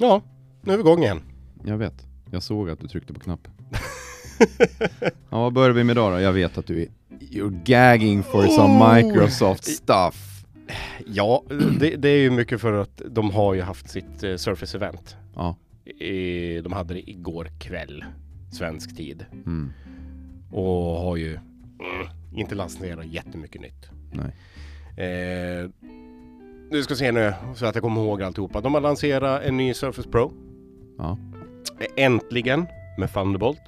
Ja, nu är vi igång igen. Jag vet. Jag såg att du tryckte på knappen. ja, vad börjar vi med idag då? Jag vet att du är You're gagging for some Oh. Microsoft stuff. Ja, det, det är ju mycket för att de har ju haft sitt eh, Surface-event. Ja. I, de hade det igår kväll, svensk tid. Mm. Och har ju mm, inte lanserat jättemycket nytt. Nej. Eh, nu ska se nu så att jag kommer ihåg alltihopa. De har lanserat en ny Surface Pro. Ja. Äntligen med Thunderbolt.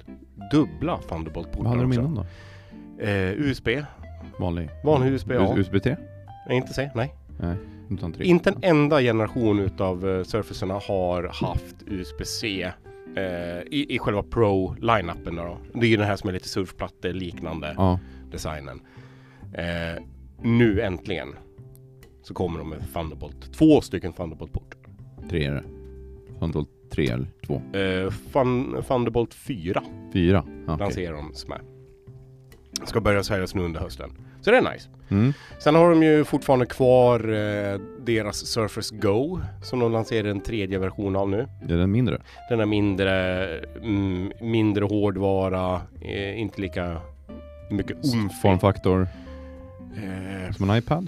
Dubbla Vad Thunderbolt-portar hade de innan då? Eh, USB. Vanlig? Vanlig USB, ja. USB 3? Nej, inte se, nej. Nej, utan 3. Inte en enda generation utav uh, Surfacerna har haft USB-C eh, i, i själva Pro-lineupen. Då. Det är ju den här som är lite surfplatte liknande Ja. designen. Eh, nu äntligen så kommer de med Thunderbolt. Två stycken Thunderbolt-portar. 3 är det. Thunderbolt 3 eller 2? Eh, Thun- Thunderbolt 4 4? Okej. lanserar de med. Ska börja säljas nu under hösten. Så det är nice. Mm. Sen har de ju fortfarande kvar eh, deras Surface Go som de lanserar en tredje version av nu. Är den mindre? Den är mindre, mm, mindre hårdvara, eh, inte lika mycket omf. Formfaktor Eh, som en iPad?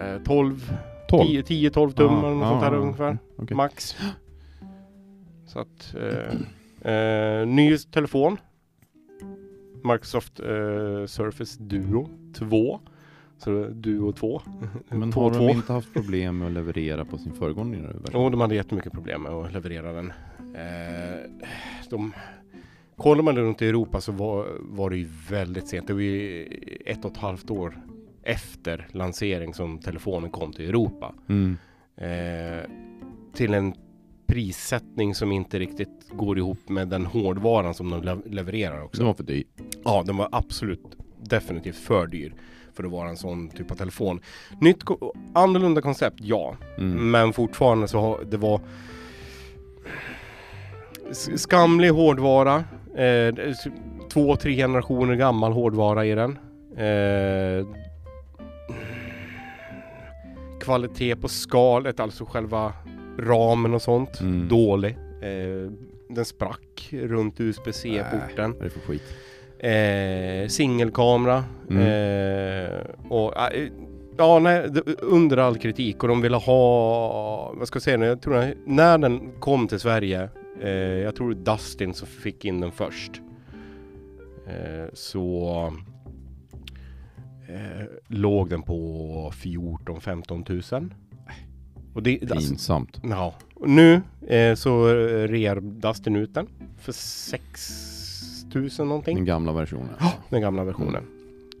Eh, 12, 12? 10, 10 12 tum Ja, eller något ja, sånt här ja, ungefär. Okej. Max. Så att, eh, eh, ny telefon. Microsoft eh, Surface Duo 2. Så Duo 2. Men har två. de inte haft problem med att leverera på sin föregående version? Jo, de hade jättemycket problem med att leverera den. Eh, de, kollar man runt i Europa så var, var det ju väldigt sent. Det var ju ett och ett halvt år efter lansering som telefonen kom till Europa. Mm. Eh, till en prissättning som inte riktigt går ihop med den hårdvaran som de le- levererar också. Den var för dyr. Ja, den var absolut definitivt för dyr för att vara en sån typ av telefon. Nytt, annorlunda koncept, ja. Mm. Men fortfarande så har det var skamlig hårdvara. Eh, två, tre generationer gammal hårdvara i den. Eh, kvalitet på skalet, alltså själva ramen och sånt. Mm. Dålig. Eh, den sprack runt USB-C-porten. Är det för skit? Eh, singelkamera. Mm. Eh, och, eh, ja, nej, under all kritik. Och de ville ha, vad ska jag säga nu, jag tror när den kom till Sverige, eh, jag tror Dustin som fick in den först. Eh, så eh, låg den på 14-15 tusen. Och det, alltså, Pinsamt. Ja, och nu eh, så rear Dustin ut den för 6000 någonting. Den gamla versionen. Den gamla versionen.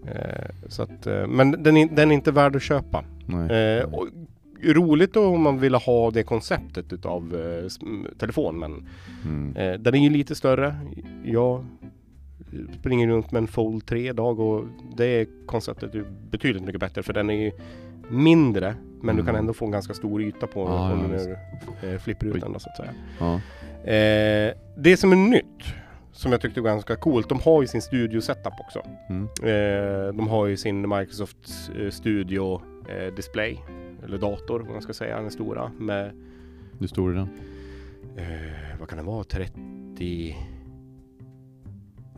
Eh, så att, eh, men den är, den är inte värd att köpa. Nej. Eh, och, roligt då om man vill ha det konceptet utav eh, telefon men Mm. eh, den är ju lite större. Jag springer runt med en Fold 3 idag och det konceptet är betydligt mycket bättre för den är ju mindre men du kan Mm. ändå få en ganska stor yta på Ja, om ja, eh, flipper ut den då, så att säga. Ja. Eh, det som är nytt som jag tyckte var ganska coolt, de har ju sin studio setup också. Mm. Eh, de har ju sin Microsoft eh, Studio eh, Display, eller dator vad man ska säga, den stora med, Hur stor är den? eh, vad kan det vara, 30...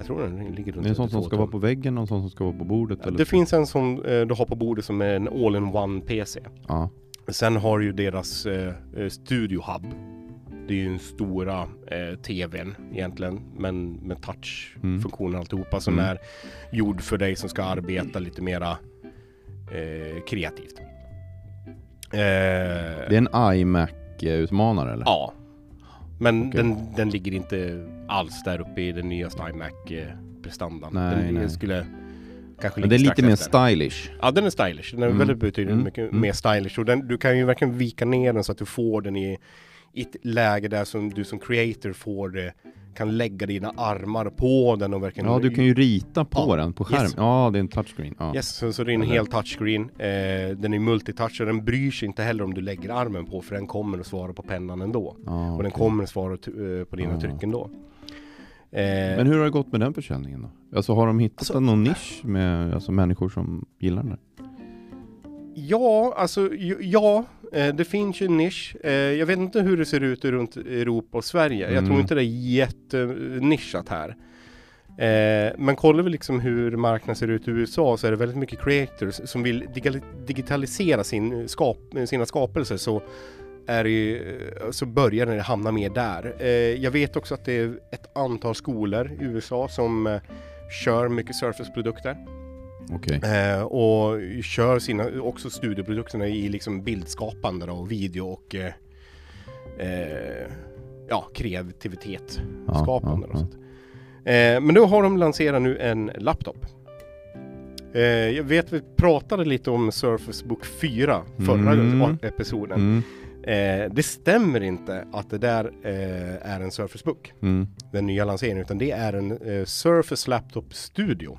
Jag tror den ligger runt Är det en sån som 32 ska vara tum. på väggen och en sån som ska vara på bordet? Eller? Det finns en som eh, du har på bordet som är en all-in-one PC. Ja. Sen har ju deras eh, Studio Hub. Det är ju den stora eh, TVn egentligen, men med touch-funktioner alltihopa som Mm. är gjord för dig som ska arbeta lite mera eh, kreativt. Eh, Det är en iMac-utmanare eller? Ja. Men Okej. den, den ligger inte alls där uppe i den nyaste iMac-prestandan. Nej, den nej. skulle kanske Men det är lite mer efter. stylish. Ja den är stylish, den är Mm. väldigt betydligt Mm. mycket Mm. mer stylish och den, du kan ju verkligen vika ner den så att du får den i, i ett läge där som du som creator får det, kan lägga dina armar på den och verkligen Ja, du kan ju rita på Ja, den på skärm. yes. Ja, det är en touchscreen. Ja. Yes, så, så det är en hel touchscreen. Eh, den är multitouch och den bryr sig inte heller om du lägger armen på för den kommer att svara på pennan ändå. Ja, Och den kommer att svara eh, på dina Ja. tryck ändå. Eh, Men hur har det gått med den försäljningen då? Alltså har de hittat Alltså- någon nisch med alltså, människor som gillar den? där? Ja, alltså ja. Eh, det finns ju en nisch. Eh, jag vet inte hur det ser ut runt Europa och Sverige. Jag Mm. tror inte det är jättenischat här. Eh, men kollar vi liksom hur marknaden ser ut i USA så är det väldigt mycket creators som vill digitalisera sin skap sina skapelser så är ju, så börjar det hamna mer där. Jag vet också att det är ett antal skolor i USA som kör mycket Surface-produkter. Okej. Eh, och kör sina, också studieprodukterna i liksom bildskapande då, och video och eh, eh, ja, kreativitet Ja, skapande. ja, och ja. Eh, men då har de lanserat nu en laptop. Eh, jag vet vi pratade lite om Surface Book 4 förra Mm. episoden. Mm. Eh, det stämmer inte att det där eh, är en Surface Book, Mm. den nya lanseringen, utan det är en eh, Surface Laptop Studio.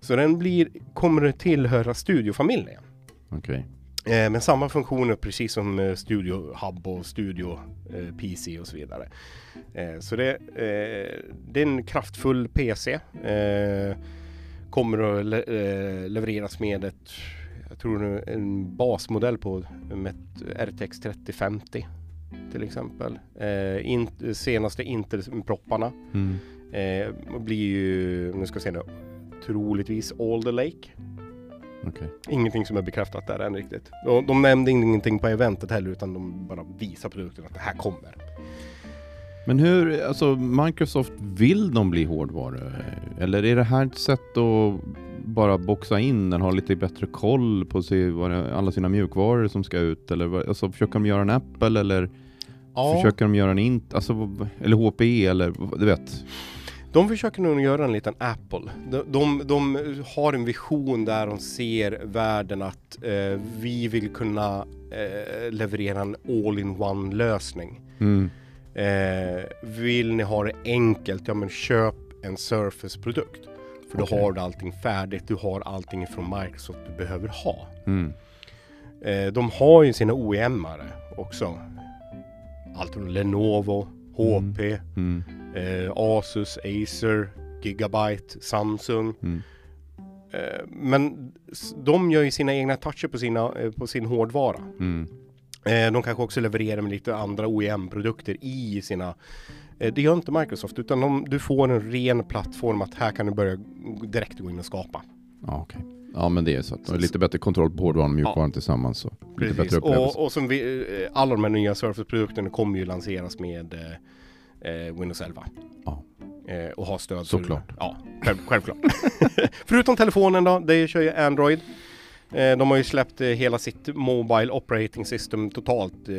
Så den blir, kommer att tillhöra studiofamiljen. Okej. Eh, med samma funktioner precis som eh, Studio Hub och Studio eh, PC och så vidare. Eh, så det, eh, det är en kraftfull PC. Eh, kommer att le levereras med ett, jag tror nu en basmodell på med ett RTX 3050 till exempel. In, senaste Intel-propparna Mm. blir ju, nu ska jag se nu, troligtvis Alder Lake. Okej. Ingenting som är bekräftat där än riktigt. De, de nämnde ingenting på eventet heller utan de bara visar produkten att det här kommer. Men hur, alltså Microsoft, vill de bli hårdvaru? Eller är det här ett sätt att bara boxa in den, ha lite bättre koll på sig, vad det- alla sina mjukvaror som ska ut? Eller alltså, försöker de göra en Apple eller försöker de göra en int, alltså, eller HP eller vad- du vet? De försöker nog göra en liten Apple. De, de, de har en vision där de ser världen att eh, vi vill kunna eh, leverera en all-in-one lösning. Mm. Eh, vill ni ha det enkelt, ja men köp en Surface-produkt. För då Okej. har du allting färdigt, du har allting från Microsoft du behöver ha. Mm. Eh, de har ju sina OEM-are också. Allt från Lenovo, HP, Mm. Eh, Asus, Acer, Gigabyte, Samsung. Mm. Eh, men de gör ju sina egna toucher på, sina, eh, på sin hårdvara. Mm. Eh, de kanske också levererar med lite andra OEM-produkter i sina eh, det gör inte Microsoft utan de, du får en ren plattform att här kan du börja direkt gå in och skapa. Ja, okej. Ja, men det är så att de har lite bättre kontroll på hårdvaran och mjukvaran tillsammans. Så lite bättre upplevelse. Och, och som vi, eh, alla de här nya Surface-produkterna kommer ju lanseras med eh, Windows 11. Ja. Eh, och ha stöd Såklart. För, ja, själv, självklart. Förutom telefonen då, det kör ju Android. Eh, de har ju släppt eh, hela sitt Mobile Operating System totalt. Eh,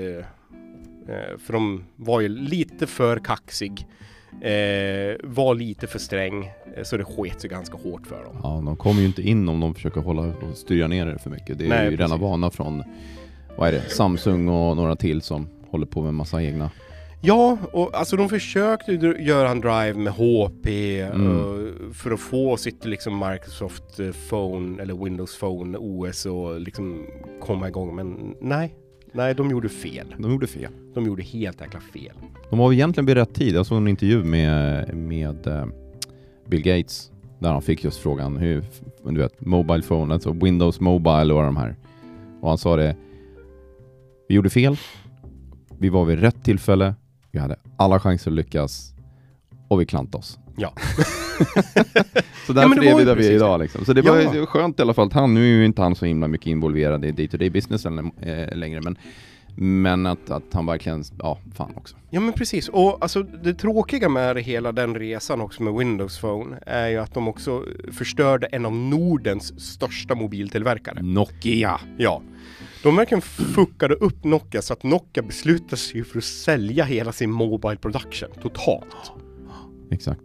eh, för de var ju lite för kaxig. Eh, var lite för sträng. Eh, så det sket sig ganska hårt för dem. Ja, de kommer ju inte in om de försöker hålla och styra ner det för mycket. Det är Nej, ju rena precis. vana från, vad är det, Samsung och några till som håller på med massa egna. Ja, och alltså de försökte göra en drive med HP Mm. för att få sitt liksom Microsoft eh, Phone eller Windows Phone OS och liksom komma igång. Men nej, nej de gjorde fel. De gjorde fel. De gjorde helt jäkla fel. De var egentligen vid rätt tid. Jag såg en intervju med, med eh, Bill Gates där han fick just frågan hur, du vet, Mobile Phone, alltså Windows Mobile och de här. Och han sa det, vi gjorde fel, vi var vid rätt tillfälle, vi hade alla chanser att lyckas och vi klantade oss. Ja. Så därför det är vi där vi är idag liksom. Så det var, Ja. skönt i alla fall att han, nu är ju inte han så himla mycket involverad i day-to-day business eller, eh, längre, men, men att, att han verkligen, ja, fan också. Ja men precis, och alltså det tråkiga med hela den resan också med Windows Phone är ju att de också förstörde en av Nordens största mobiltillverkare. Nokia! Ja. De verkligen fuckade upp Nokia så att Nokia beslutade sig för att sälja hela sin Mobile Production totalt. Exakt.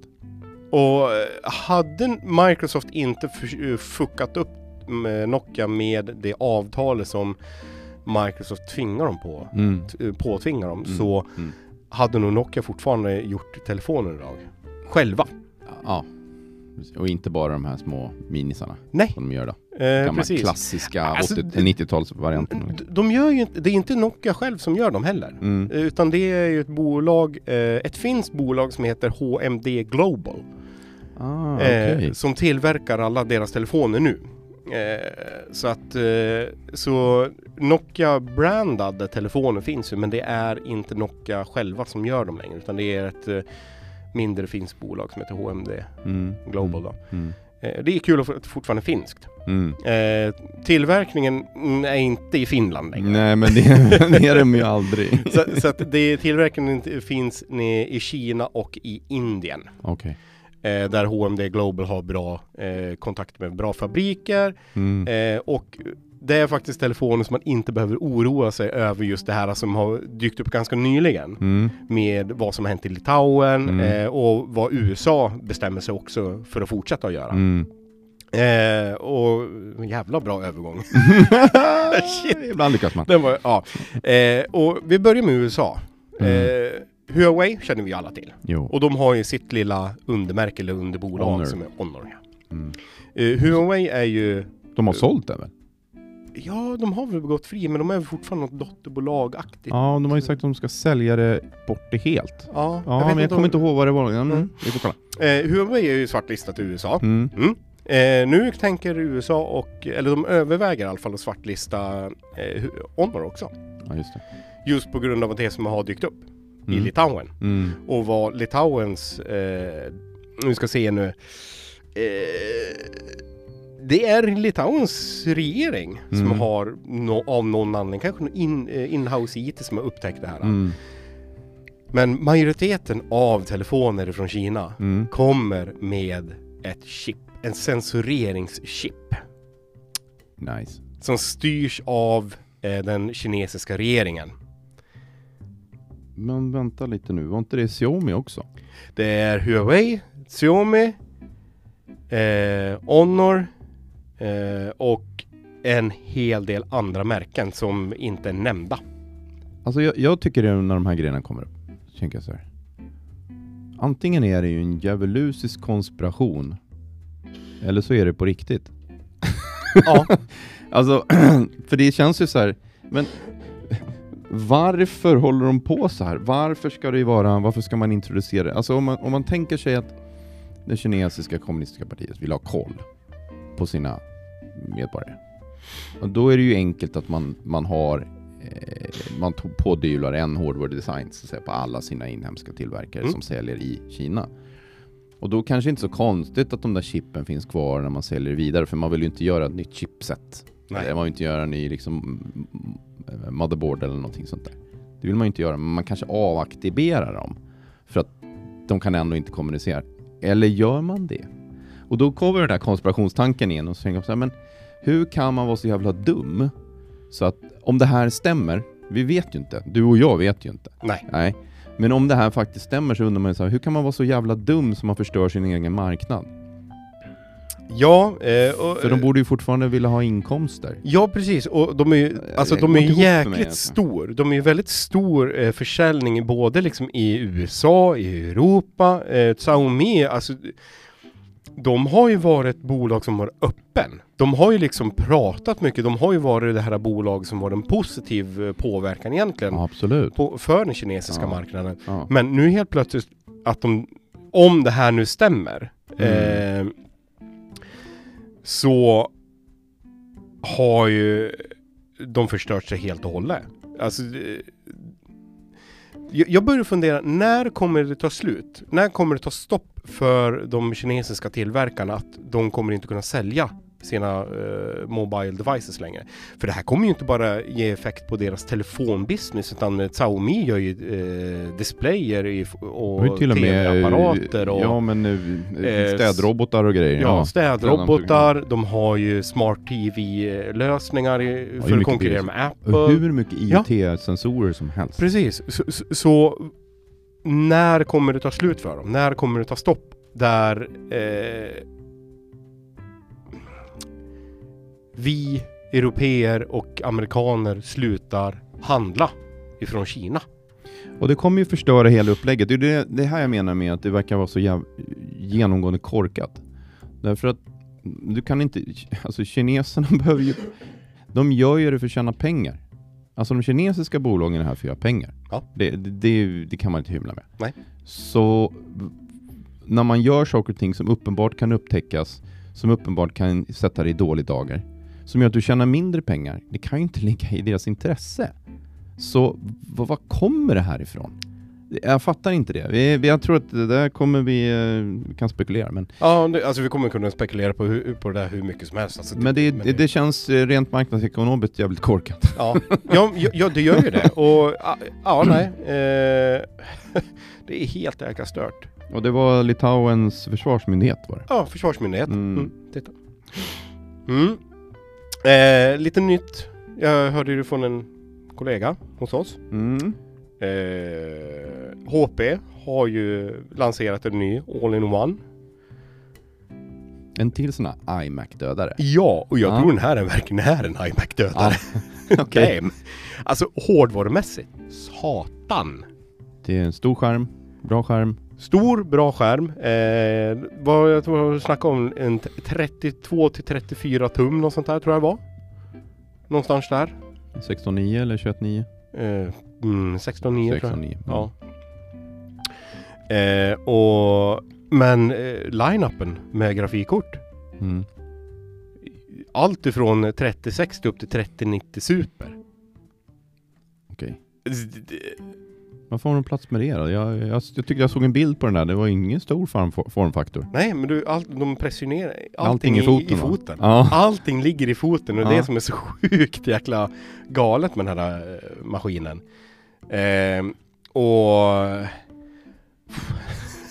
Och eh, hade Microsoft inte eh, fuckat upp med Nokia med det avtalet som Microsoft tvingar dem på, Mm. eh, påtvingar dem, Mm. så Mm. hade nog Nokia fortfarande gjort telefoner idag. Själva. Ja. Och inte bara de här små minisarna Nej, som de gör då. Eh, precis. klassiska Alltså, 80 det- 90-talsvarianten. D- De gör ju inte, det är inte Nokia själv som gör dem heller. Mm. Utan det är ju ett bolag, eh, ett finskt bolag som heter HMD Global. Ah, eh, okej. Som tillverkar alla deras telefoner nu. Eh, så att eh, så Nokia-brandade telefoner finns ju men det är inte Nokia själva som gör dem längre utan det är ett eh, mindre finskt bolag som heter HMD Mm. Global då. Mm. Eh, det är kul att det fortfarande är finskt. Mm. Eh, tillverkningen mm, är inte i Finland längre. Nej men det, det är de ju aldrig. Så, så att det, tillverkningen finns i Kina och i Indien. Okej. Eh, där HMD Global har bra eh, kontakt med bra fabriker. Mm. Eh, och det är faktiskt telefoner som man inte behöver oroa sig över just det här som har dykt upp ganska nyligen. Mm. Med vad som har hänt i Litauen Mm. eh, och vad USA bestämmer sig också för att fortsätta att göra. Mm. Eh, och jävla bra övergång. Shit. Ibland lyckas man. Den var, ja. eh, och vi börjar med USA. Mm. Eh, Huawei känner vi alla till. Jo. Och de har ju sitt lilla undermärke eller underbolag Honor. som är Honor. ja. Mm. Eh, Huawei är ju, De har sålt det väl? ja de har väl gått fri men de är fortfarande något dotterbolagaktigt. Ja, de har ju sagt att de ska sälja det bort det helt. Ja, Ja, men jag kommer om- inte ihåg vad det var. Mm. Mm. Vi får kolla. Eh, Huawei är ju svartlistat i USA. Mm. Mm. Eh, nu tänker USA och, eller de överväger i alla fall att svartlista eh, Honor också. Ja, just det. Just på grund av det som har dykt upp i Mm. Litauen. Mm. Och vad Litauens, eh, nu ska se nu. Eh, det är Litauens regering som Mm. har no, av någon anledning, kanske in, eh, inhouse IT som har upptäckt det här. Mm. Men majoriteten av telefoner från Kina Mm. kommer med ett chip, en sensoreringschip Nice. som styrs av eh, den kinesiska regeringen. Men vänta lite nu, var inte det Xiaomi också? Det är Huawei, Xiaomi, eh, Honor eh, och en hel del andra märken som inte är nämnda. Alltså jag, jag tycker det är när de här grejerna kommer upp, tänker jag så här. Antingen är det ju en djävulusisk konspiration, eller så är det på riktigt. Ja, Alltså, för det känns ju så här, men varför håller de på så här? Varför ska det vara, varför ska man introducera det? Alltså om man, om man tänker sig att det kinesiska kommunistiska partiet vill ha koll på sina medborgare. Och då är det ju enkelt att man, man har eh, man pådyvlar en hårdware design så att säga, på alla sina inhemska tillverkare Mm. som säljer i Kina. Och då kanske inte så konstigt att de där chippen finns kvar när man säljer vidare, för man vill ju inte göra ett nytt chipset. Nej. Eller man vill inte göra en ny liksom, m- m- motherboard eller någonting sånt där. Det vill man ju inte göra, men man kanske avaktiverar dem. För att de kan ändå inte kommunicera. Eller gör man det? Och då kommer den där konspirationstanken in och så tänker jag så här, men hur kan man vara så jävla dum? Så att om det här stämmer, vi vet ju inte, du och jag vet ju inte. nej. Nej. Men om det här faktiskt stämmer så undrar man ju så här, hur kan man vara så jävla dum som man förstör sin egen marknad? Ja, eh, och, För de borde ju fortfarande vilja ha inkomster. Ja precis, och de är ju, alltså det de går är ju inte ihop för mig, jäkligt alltså. stor. De är ju väldigt stor eh, försäljning både liksom i USA, i Europa, eh, Xiaomi, alltså de har ju varit ett bolag som var öppen. De har ju liksom pratat mycket, de har ju varit det här bolag som var en positiv eh, påverkan egentligen Ja, absolut. på, för den kinesiska Ja. marknaden. Ja. Men nu helt plötsligt att de, om det här nu stämmer, Mm. eh, så har ju de förstört sig helt och hållet. Alltså, eh, jag jag börjar fundera, när kommer det ta slut? När kommer det ta stopp för de kinesiska tillverkarna att de kommer inte kunna sälja sina eh, mobile devices längre? För det här kommer ju inte bara ge effekt på deras telefonbusiness utan eh, Xiaomi gör ju eh, displayer i, och tv-apparater och ja, men nu, eh, städrobotar och grejer. Ja, städrobotar, de har ju smart TV-lösningar för att mycket konkurrera med Apple. Och hur mycket Ja. IoT-sensorer som helst. Precis, så, så när kommer det ta slut för dem? När kommer det ta stopp? Där eh, vi europeer och amerikaner slutar handla ifrån Kina. Och det kommer ju förstöra hela upplägget. Det är det, det här jag menar med att det verkar vara så jäv, genomgående korkat. Därför att du kan inte, alltså kineserna behöver ju, de gör ju det för att tjäna pengar. Alltså de kinesiska bolagen är här för att göra pengar. Ja. Det, det, det, kan man inte hymla med. Nej. Så när man gör saker och ting som uppenbart kan upptäckas som uppenbart kan sätta dig i dålig dagar, som gör att du tjänar mindre pengar. Det kan ju inte ligga i deras intresse. Så vad, vad kommer det här ifrån? Jag fattar inte det. Vi, vi, jag tror att det där kommer vi, eh, vi kan spekulera men... Ja, det, alltså vi kommer kunna spekulera på, hur, på det där hur mycket som helst. Alltså, men det, men det, det känns eh, rent marknadsekonomiskt jävligt korkat. Ja, ja, ja, det gör ju det. Och ja, nej. Eh, det är helt jäkla stört. Och det var Litauens försvarsmyndighet var det? Ja, försvarsmyndighet. Mm. Mm, titta. Mm. Eh, lite nytt. Jag hörde det från en kollega hos oss. Mm. Eh, HP har ju lanserat en ny All-in-One. En till sån här iMac-dödare. Ja, och jag Ja. tror den här är verkligen är en iMac-dödare. Okej. Damn. Alltså hårdvarumässigt, satan. Det är en stor skärm, bra skärm. Stor, bra skärm. Eh, vad jag tror jag snackade om en t- 32 till 34 tum, något sånt där tror jag det var. Någonstans där. 16.9 eller 21.9? Eh, mm, 16,9 tror jag. 16.9. Ja. Eh, och, men eh, line-upen med grafikkort. Mm. Allt ifrån 3060 upp till 3090 Super. Okej. Varför har de plats med det då? Jag, jag, jag tyckte jag såg en bild på den där, det var ingen stor form, formfaktor. Nej men du, all, de pressionerar allting, Allting i foten, i, foten. Ja. Allting ligger i foten och det är Ja. det som är så sjukt jäkla galet med den här eh, maskinen. Ehm, och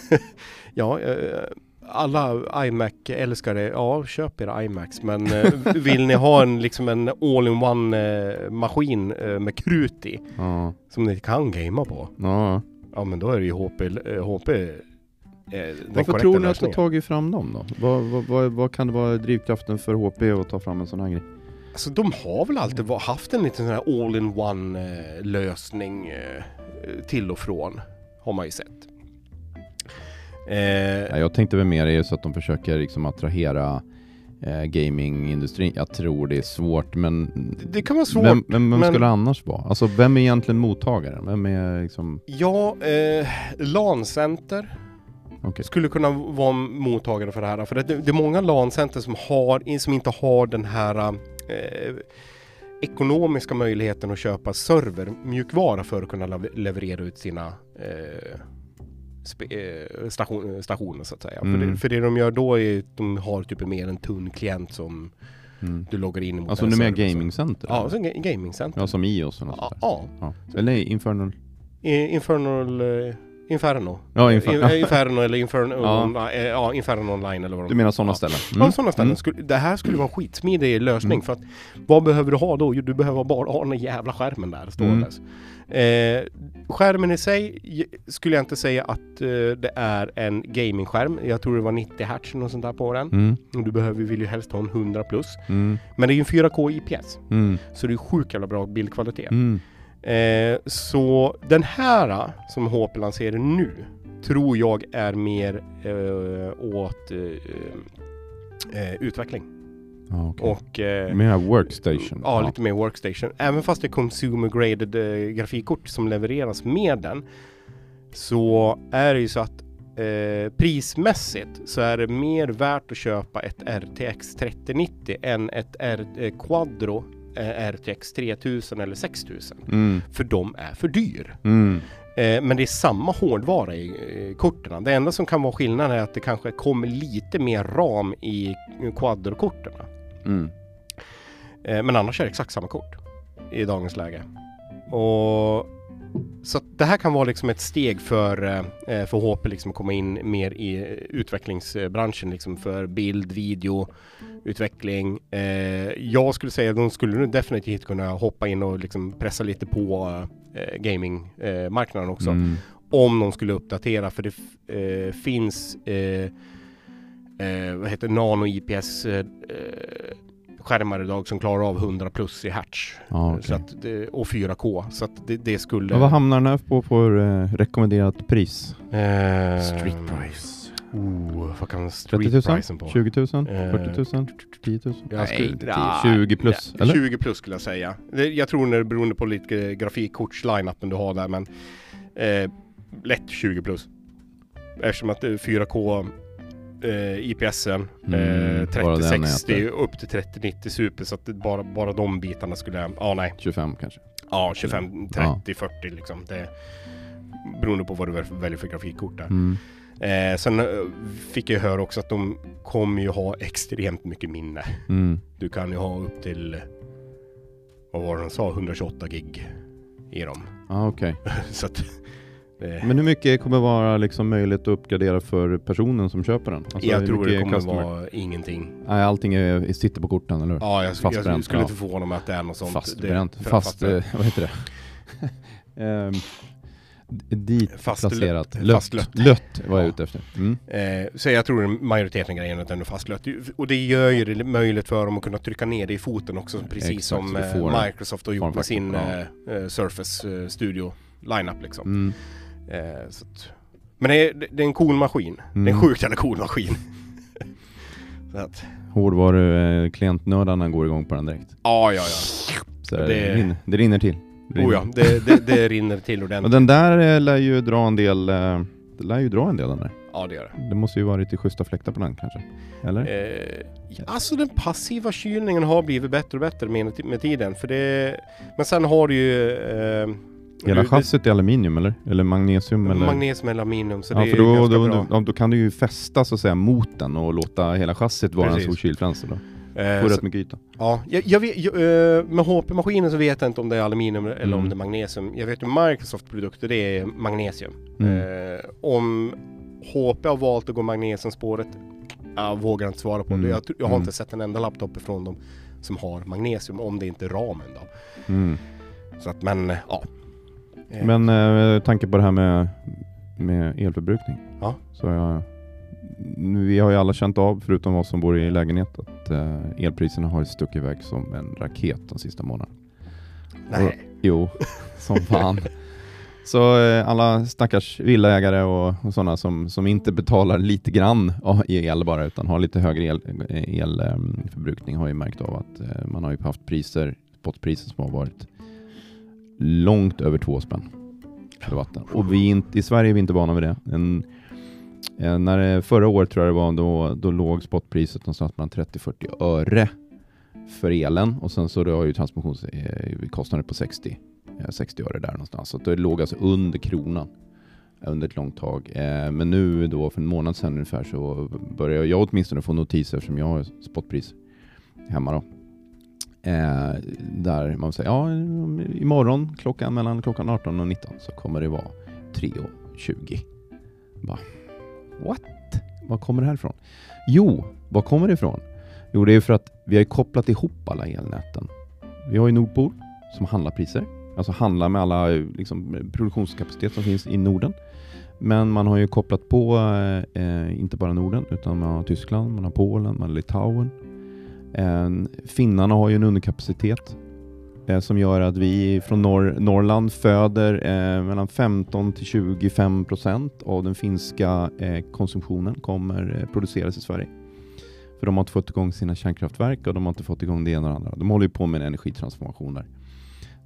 ja, eh, alla iMac-älskare, ja köp era iMacs men eh, vill ni ha en liksom en all-in-one eh, maskin med krut i Ja. som ni kan gamea på. ja. Ja men då är det ju HP, HP Varför tror ni att de lösningen. tagit fram dem då? Vad, vad, vad, vad kan det vara drivkraften för HP att ta fram en sån här grej? Alltså de har väl alltid haft en liten sån här all-in-one lösning till och från. Har man ju sett. Eh, Ja, jag tänkte väl mer är så att de försöker liksom attrahera eh, gamingindustrin. Jag tror det är svårt men... det kan vara svårt. Vem, vem, vem men- skulle det annars vara? Alltså vem är egentligen mottagaren? Vem är liksom... Ja, eh, LAN-center Okej. skulle kunna vara mottagare för det här. För det, det är många LAN-center som, har, som inte har den här eh, ekonomiska möjligheten att köpa servermjukvara för att kunna lev- leverera ut sina eh, station, stationer så att säga. För, Mm. det, för det de gör då är att de har typ mer en tunn klient som Mm. du loggar in mot. Alltså nu mer gamingcenter? Ja, eller? så ga- gamingcenter. ja, som iOS och något Ja, ja. Ja. Eller nej, Infernal. I- Infernal... eh, Inferno. Ja, In, Infer- Inferno eller Inferno, Ja. ja. ja, Inferno online eller vad de Du menar sådana ja. ställen? Ja, sådana ställen. Mm. Skulle, det här skulle vara en skitsmidig lösning Mm. för att vad behöver du ha då? Jo, du behöver bara ha den jävla skärmen där ståendes. Eh, skärmen i sig skulle jag inte säga att eh, det är en gamingskärm. Jag tror det var 90 Hz och sånt där på den. Mm. Du behöver, vill ju helst ha en 100 plus. Mm. Men det är ju en 4K IPS. Mm. Så det är sjukt jävla bra bildkvalitet. Mm. Eh, så den här som HP lanserar nu tror jag är mer eh, åt eh, eh, utveckling. Ja, okej. Och eh, Mer workstation? ja, lite mer workstation. Även fast det är consumer graded eh, grafikkort som levereras med den så är det ju så att eh, prismässigt så är det mer värt att köpa ett RTX 3090 än ett R eh, Quadro eh, RTX 3000 eller 6000. Mm. För de är för dyr. Mm. Eh, men det är samma hårdvara i korten. Det enda som kan vara skillnaden är att det kanske kommer lite mer ram i quadrokorten. Mm. Eh, men annars är det exakt samma kort i dagens läge. Och så det här kan vara liksom ett steg för, eh, för HP liksom att komma in mer i utvecklingsbranschen liksom för bild, video, utveckling. Jag skulle säga att de skulle definitivt kunna hoppa in och liksom pressa lite på eh, gamingmarknaden också. Mm. Om de skulle uppdatera för det eh, finns eh, eh, vad heter nano IPS eh, eh, skärmar idag som klarar av 100 plus i hertz. Ja, okej. så att, och 4K. Så att det, det skulle... Ja, vad hamnar den här på för eh, rekommenderat pris? Eh, Street price. Oh, vad kan 30 street 000? pricen på? 20 000? Eh, 40 000? 10 000? Jag skulle- 10, 20 plus, Ja, eller? 20 plus skulle jag säga. Jag tror det beroende på lite grafikkorts-line-upen du har där men eh, lätt 20 plus. Eftersom att eh, 4K eh, IPSen. Mm, eh, bara den 3060 äter. upp till 3090 Super så att det bara, bara de bitarna skulle... Ja nej. 25 kanske. Ja 25, 30, Ja. 40 liksom. Det, beroende på vad du väl- väljer för grafikkort där. Mm. Eh, sen eh, fick jag höra också att de kommer ju ha extremt mycket minne. Mm. Du kan ju ha upp till, vad var det de sa, 128 gig i dem. Ah, så att, det, Men hur mycket kommer vara liksom möjligt att uppgradera för personen som köper den? Alltså, jag tror det kommer customer? vara ingenting. Nej, allting är, sitter på korten, eller hur? Ja, jag, jag, Fastbränt, skulle ja. inte förvåna mig att det är något sånt. Fastbränt. Det- Fast, eh, vad heter det? um, dit Fast placerat. lött. Lött. Fastlött. Lött var jag Ja. ute efter. Mm. Eh, så jag tror majoriteten av grejerna är ändå fastlött. Och det gör ju det möjligt för dem att kunna trycka ner det i foten också. Precis Exakt, som eh, Microsoft har gjort med sin eh, eh, Surface eh, Studio lineup liksom. Mm. Eh, att, men det är, det är en cool maskin. Det är Mm. en sjukt jävla cool maskin. så att, Hårdvaru, klientnördarna går igång på den direkt. ja, ja, ja. Så det, rinner, det rinner till. Rinner. Oh, ja. Det, det, det rinner till Och ordentligt. den där eh, lär ju dra en del, eh, det lär ju dra en del den där. Ja, det gör det. Det måste ju vara lite schyssta fläktar på den kanske? Eller? Eh, alltså den passiva kylningen har blivit bättre och bättre med, med tiden. För det, men sen har du ju... Eh, Hela chassit är aluminium eller? Eller magnesium eller? Magnesium eller aluminium. Så ja, det för är då, ganska då, bra. då, då kan du ju fästa så att säga mot den och låta hela chassit vara Precis. en stor kylfönster då. Eh, rätt mycket yta. Ja, jag, jag vet, jag, eh, med HP-maskinen så vet jag inte om det är aluminium eller Mm. om det är magnesium. Jag vet ju Microsoft-produkter det är magnesium. Mm. Eh, om HP har valt att gå magnesiumspåret, jag vågar inte svara på Mm. det. Jag, jag har Mm. inte sett en enda laptop ifrån dem som har magnesium, om det inte är ramen då. Mm. Så att, men eh, ja. Men eh, tanke på det här med, med elförbrukning. Ja. Så jag, vi har ju alla känt av, förutom oss som bor i lägenhet, att eh, elpriserna har stuckit iväg som en raket de sista månaderna. nej. Jo, som fan. Så eh, alla stackars villaägare och, och sådana som, som inte betalar lite grann i el bara utan har lite högre elförbrukning el, har ju märkt av att eh, man har ju haft priser, spotpriser som har varit långt över två spänn för vatten. Och vi inte, i Sverige är vi inte vana vid det. En, eh, när det, förra året tror jag det var, då, då låg spotpriset någonstans mellan 30-40 öre för elen och sen så har ju transmissionskostnader eh, på 60, 60 eh, öre där någonstans. Så det låg alltså under kronan under ett långt tag. Eh, men nu då för en månad sedan ungefär så börjar jag åtminstone få notiser som jag har spotpris hemma då. Där man säger ja imorgon klockan mellan klockan 18 och 19 så kommer det vara 3,20. Bara, what? Var kommer det här ifrån? Jo, var kommer det ifrån? Jo, det är för att vi har kopplat ihop alla elnäten. Vi har ju Nordpol som handlar priser, alltså handlar med alla liksom, produktionskapacitet som finns i Norden. Men man har ju kopplat på eh, inte bara Norden utan man har Tyskland, man har Polen, man har Litauen. Eh, finnarna har ju en underkapacitet eh, som gör att vi från norr, Norrland föder eh, mellan 15 till 25 procent av den finska eh, konsumtionen kommer eh, produceras i Sverige. För de har inte fått igång sina kärnkraftverk och de har inte fått igång det ena och det andra. De håller ju på med en energitransformation där.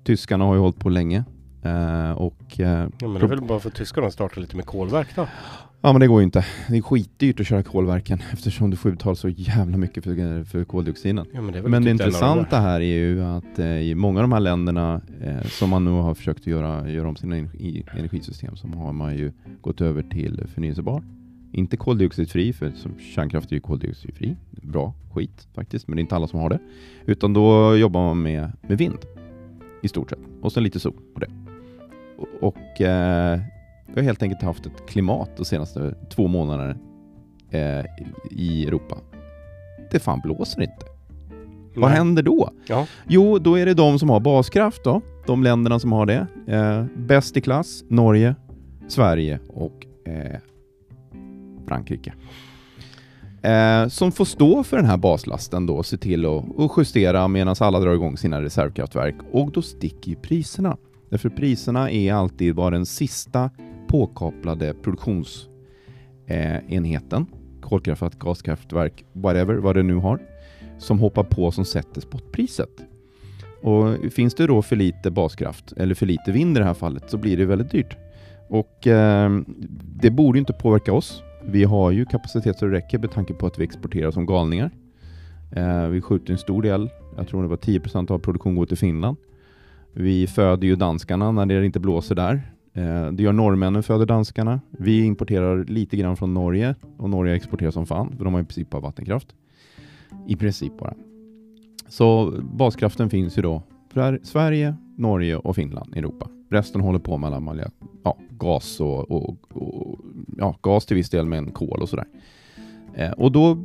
Tyskarna har ju hållit på länge eh, och Ja, men det är väl bara för att tyskarna startar lite med kolverk då. Ja men det går ju inte. Det är skitdyrt att köra kolverken eftersom du får betala så jävla mycket för, för koldioxiden. Ja, men det, Men det typ intressanta här är ju att eh, i många av de här länderna eh, som man nu har försökt att göra, göra om sina energi, energisystem så har man ju gått över till förnyelsebar. Inte koldioxidfri, för som kärnkraft är ju koldioxidfri. Bra skit faktiskt, men det är inte alla som har det. Utan då jobbar man med, med vind i stort sett. Och sen lite sol på det. Och, och eh, vi har helt enkelt haft ett klimat de senaste två månaderna eh, i Europa. Det fan blåser inte. Vad Nej. händer då? Ja. Jo, då är det de som har baskraft då. De länderna som har det. Eh, bäst i klass, Norge, Sverige och eh, Frankrike. Eh, som får stå för den här baslasten då, se till att att justera medan alla drar igång sina reservkraftverk. Och då sticker ju priserna. Därför priserna är alltid bara den sista påkopplade produktionsenheten. Eh, kolkraftverk, gaskraftverk, whatever, vad det nu har som hoppar på som sätter spotpriset. Och finns det då för lite baskraft, eller för lite vind i det här fallet, så blir det väldigt dyrt. Och eh, det borde inte påverka oss. Vi har ju kapacitet så det räcker med tanke på att vi exporterar som galningar. Eh, vi skjuter en stor del, jag tror det var 10% av produktionen går till Finland. Vi föder ju danskarna när det inte blåser där. Eh, det gör norrmännen, föder danskarna. Vi importerar lite grann från Norge och Norge exporterar som fan, för de har i princip bara vattenkraft. I princip bara. Så baskraften finns ju då för Sverige, Norge och Finland i Europa. Resten håller på med alla ja, gas och, och, och, ja, gas till viss del, men kol och sådär. Eh, och då,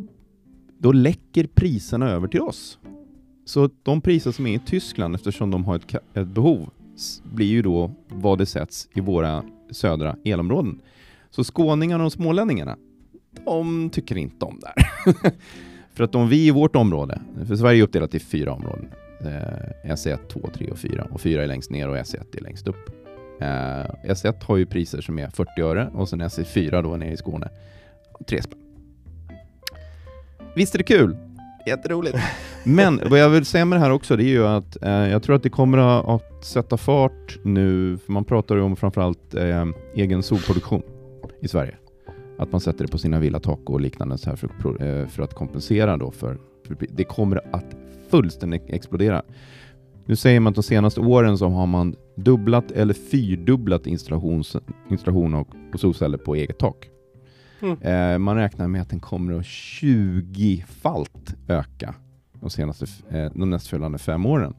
då läcker priserna över till oss. Så de priser som är i Tyskland, eftersom de har ett, ett behov, blir ju då vad det sätts i våra södra elområden. Så skåningarna och smålänningarna, de tycker inte om det här. för att om vi i vårt område, för Sverige är uppdelat i fyra områden, eh, S1, 2, 3 och 4 och 4 är längst ner och S1 är längst upp. Eh, S1 har ju priser som är 40 öre och sen S4 då nere i Skåne, 3 spänn. Visst är det kul? Jätteroligt. Men vad jag vill säga med det här också, det är ju att eh, jag tror att det kommer att sätta fart nu, för man pratar ju om framförallt eh, egen solproduktion i Sverige. Att man sätter det på sina villatak och liknande så här för, eh, för att kompensera då för, för det kommer att fullständigt explodera. Nu säger man att de senaste åren så har man dubblat eller fyrdubblat installation och, och solceller på eget tak. Mm. Eh, man räknar med att den kommer att 20-falt öka de, senaste, eh, de nästföljande fem åren.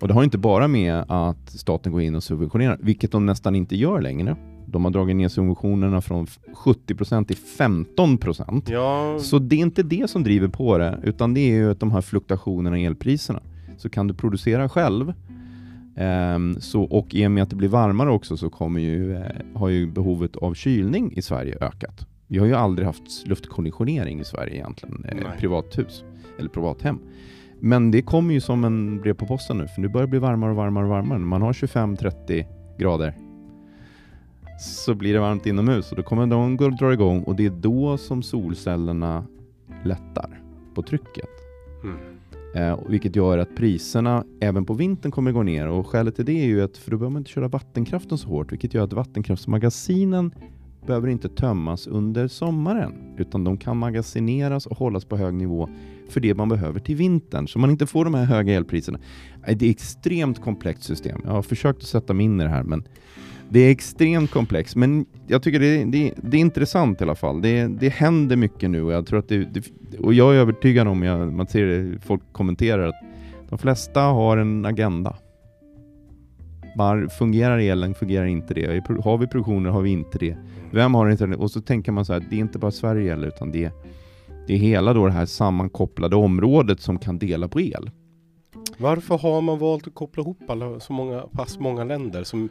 Och det har inte bara med att staten går in och subventionerar, vilket de nästan inte gör längre. De har dragit ner subventionerna från 70% till 15%. Ja. Så det är inte det som driver på det, utan det är ju de här fluktuationerna i elpriserna. Så kan du producera själv, um, så, och i och med att det blir varmare också så kommer ju, uh, har ju behovet av kylning i Sverige ökat. Vi har ju aldrig haft luftkonditionering i Sverige egentligen, eh, privathus eller privathem. Men det kommer ju som en brev på posten nu, för nu börjar det bli varmare och varmare och varmare. När man har 25-30 grader så blir det varmt inomhus och då kommer de att dra igång och det är då som solcellerna lättar på trycket. Mm. Eh, vilket gör att priserna även på vintern kommer gå ner och skälet till det är ju att för då behöver man inte köra vattenkraften så hårt vilket gör att vattenkraftsmagasinen behöver inte tömmas under sommaren utan de kan magasineras och hållas på hög nivå för det man behöver till vintern så man inte får de här höga elpriserna. Äh, det är ett extremt komplext system. Jag har försökt att sätta mig in i det här men det är extremt komplext, men jag tycker det, det, det är intressant i alla fall. Det, det händer mycket nu och jag tror att det, och jag är övertygad om, jag, man ser det, folk kommenterar att de flesta har en agenda. Var fungerar elen, fungerar inte det? Har vi produktioner, har vi inte det? Vem har inte? Och så tänker man så här, det är inte bara Sverige eller utan det, det är hela då det här sammankopplade området som kan dela på el. Varför har man valt att koppla ihop alla så många, pass många länder som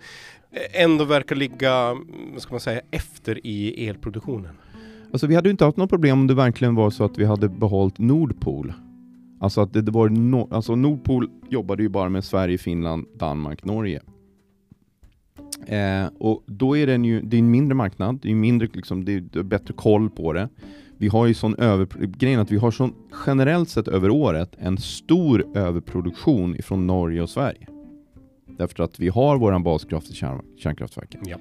ändå verkar ligga, vad ska man säga, efter i elproduktionen? Alltså vi hade ju inte haft något problem om det verkligen var så att vi hade behållit Nordpol. Alltså att det, det var no, alltså Nordpol jobbade ju bara med Sverige, Finland, Danmark, Norge. Eh, och då är den ju, det är en mindre marknad, det är mindre liksom, det är bättre koll på det. Vi har ju sån över, grejen att vi har sån generellt sett över året en stor överproduktion ifrån Norge och Sverige. Därför att vi har våran baskraft i kärn, kärnkraftverken. Ja.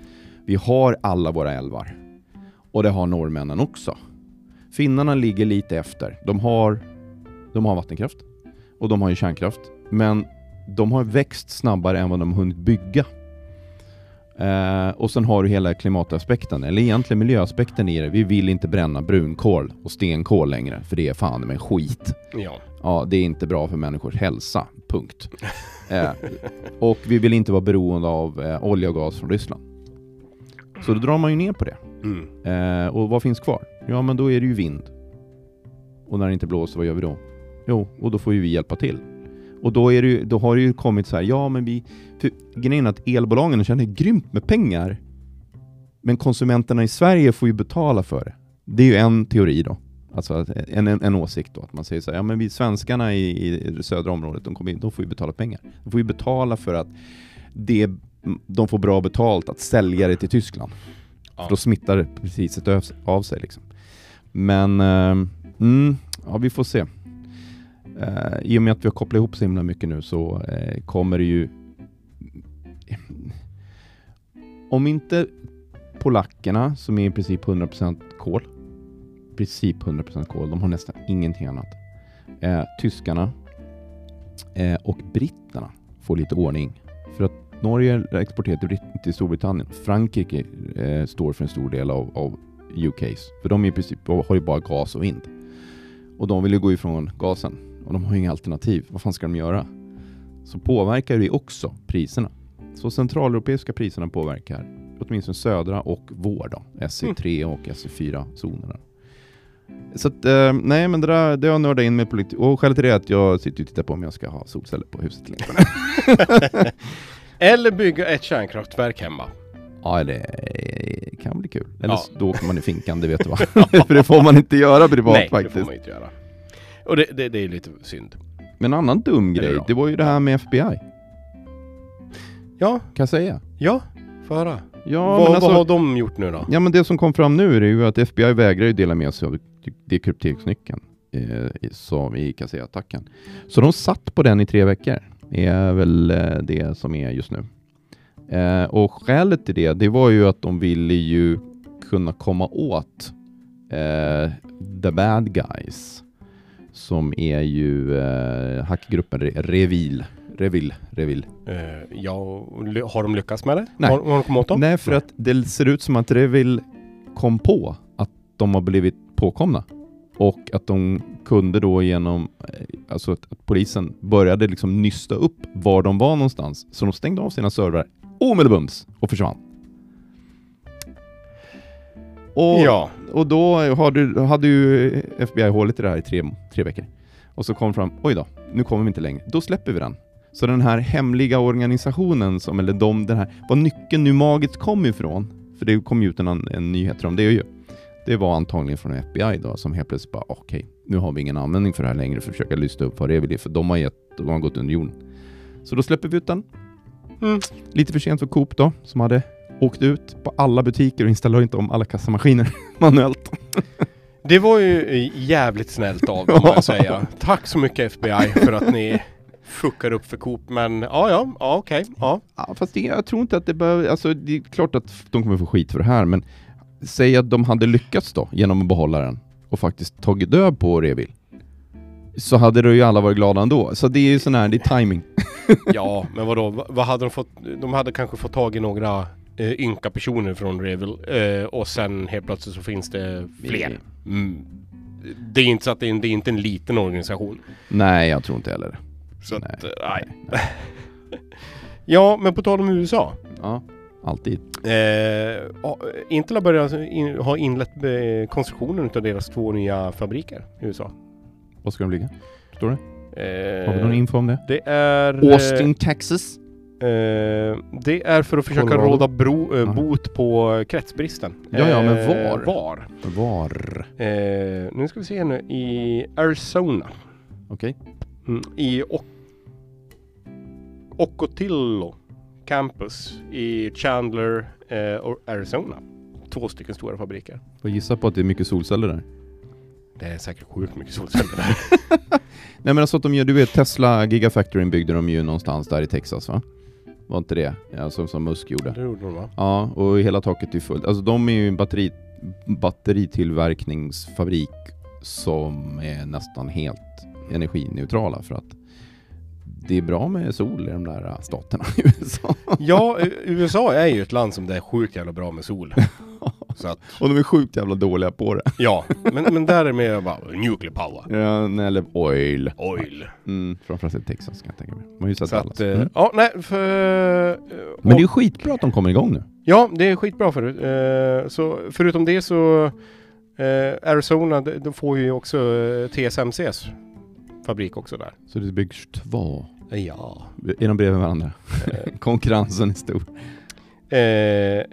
Vi har alla våra älvar. Och det har norrmännen också. Finnarna ligger lite efter. De har, de har vattenkraft och de har ju kärnkraft. Men de har växt snabbare än vad de har hunnit bygga. Uh, och sen har du hela klimataspekten, eller egentligen miljöaspekten i det. Vi vill inte bränna brunkol och stenkol längre, för det är fan med skit. Ja. ja, det är inte bra för människors hälsa, punkt. uh, och vi vill inte vara beroende av uh, olja och gas från Ryssland. Så då drar man ju ner på det. Mm. och vad finns kvar? Ja, men då är det ju vind. Och när det inte blåser, vad gör vi då? Jo, och då får ju vi hjälpa till. Och då, är det, då har det ju kommit så här, ja men vi... För grejen är att elbolagen tjänar grymt med pengar, men konsumenterna i Sverige får ju betala för det. Det är ju en teori då. Alltså en, en, en åsikt då, att man säger så här, ja men vi svenskarna i, i det södra området, de, kommer in, de får ju betala pengar. De får ju betala för att det, de får bra betalt att sälja det till Tyskland. Ja. För då smittar priset av sig liksom. Men, eh, mm, ja vi får se eh, I och med att vi har kopplat ihop så himla mycket nu så eh, kommer det ju... Om inte polackerna, som är i princip 100% kol. I princip 100% kol. De har nästan ingenting annat. Eh, tyskarna eh, och britterna får lite ordning. För att Norge exporterar till, Brit- till Storbritannien. Frankrike eh, står för en stor del av, av UKs. För de är i princip, har ju bara gas och vind. Och de vill ju gå ifrån gasen. Och de har inga alternativ. Vad fan ska de göra? Så påverkar det också priserna. Så centraleuropeiska priserna påverkar åtminstone södra och vår då, SE3 och SE4-zonerna. Så att, eh, nej men det där, det har jag nördat in med politik. Och skälet till det är att jag sitter och tittar på om jag ska ha solceller på huset eller inte. Eller bygga ett kärnkraftverk hemma. Ja, det kan bli kul. Eller Ja. då åker man i finkan, det vet du va? För det får man inte göra privat Nej, det får faktiskt. man inte göra. Och det, det, det är lite synd. Men en annan dum grej, då? det var ju det här med FBI. Ja, Kan jag säga? ja, få höra. Ja, vad, men alltså, vad har de gjort nu då? Ja men det som kom fram nu är ju att FBI vägrar ju dela med sig av dekrypteringsnyckeln eh, i- som i. Så de satt på den i tre veckor. Det är väl eh, det som är just nu. Eh, och skälet till det, det var ju att de ville ju kunna komma åt eh, the bad guys. Som är ju eh, hackgruppen Re- Revil. Revil, Revil. Eh, ja, har de lyckats med det? Nej. Har, har de kommit åt dem? Nej, för att det ser ut som att Revil kom på att de har blivit påkomna. Och att de kunde då genom, eh, alltså att, att polisen började liksom nysta upp var de var någonstans. Så de stängde av sina servrar omedelbums och försvann. Och, Ja, och då har du, hade ju FBI hållit i det här i tre, tre veckor. Och så kom fram, oj då, nu kommer vi inte längre. Då släpper vi den. Så den här hemliga organisationen, som, eller de, den här, var nyckeln nu magiskt kom ifrån, för det kom ju ut en, en nyhet om det ju. Det var antagligen från FBI då, som helt plötsligt bara, okej, nu har vi ingen användning för det här längre, för att försöka lyssna upp vad det är för de har, gett, de har gått under jorden. Så då släpper vi ut den. Mm. Lite för sent för Coop då, som hade åkt ut på alla butiker och installerat om alla kassamaskiner manuellt. det var ju eh, jävligt snällt av dem må jag säga. Tack så mycket FBI för att ni fuckar upp för Coop. Men ja, ja, ja okej. Ja. Ja, fast det, jag tror inte att det behöver, alltså det är klart att de kommer få skit för det här, men säg att de hade lyckats då genom att behålla den och faktiskt tagit död på Revil. Så hade det ju alla varit glada ändå. Så det är ju sån här, det är timing. ja, men vadå? Va- Vad hade de fått? De hade kanske fått tag i några ynka personer från Revil eh, och sen helt plötsligt så finns det fler. Mm. Det är inte så att det är, en, det är inte en liten organisation. Nej, jag tror inte heller. Så Nej, att, eh, nej. Ja, men på tal om USA. Ja, alltid. Eh, Intel har börjat in, har inlett eh, konstruktionen av deras två nya fabriker i USA. Var ska de ligga? Står det? Eh, Har vi någon info om det? det är... Austin, Texas. Eh, det är för att försöka Colorado. råda bro, eh, bot på kretsbristen. Ja, ja, men Eh, var? Var? Var? Eh, nu ska vi se nu. I Arizona. Okej. Mm, I o- Ocotillo Campus i Chandler, eh, Arizona. Två stycken stora fabriker. Får gissa på att det är mycket solceller där. Det är säkert sjukt mycket solceller där. Nej men alltså att de gör, du vet Tesla Gigafactoryn byggde de ju någonstans där i Texas va? Var inte det? Ja, som, Musk gjorde. det gjorde de va? Ja, och hela taket är fullt. Alltså de är ju en batteri, batteritillverkningsfabrik som är nästan helt energineutrala för att det är bra med sol i de där staterna i USA. Ja, USA är ju ett land som det är sjukt jävla bra med sol. Så att, Och de är sjukt jävla dåliga på det. ja. Men, men där är mer bara nuclear power. Ja, nej, eller oil. Oil. Mm, framförallt i Texas kan jag tänka mig. Man har ju sett Så alla. att, eh, Mm. ja, nej, för... eh, Men det är ju skitbra att de kommer igång nu. Ja, det är skitbra för eh, Så förutom det så eh, Arizona, de, de får ju också eh, TSMCs fabrik också där. Så det byggs två. Ja. Är de bredvid varandra? Konkurrensen är stor. Eh,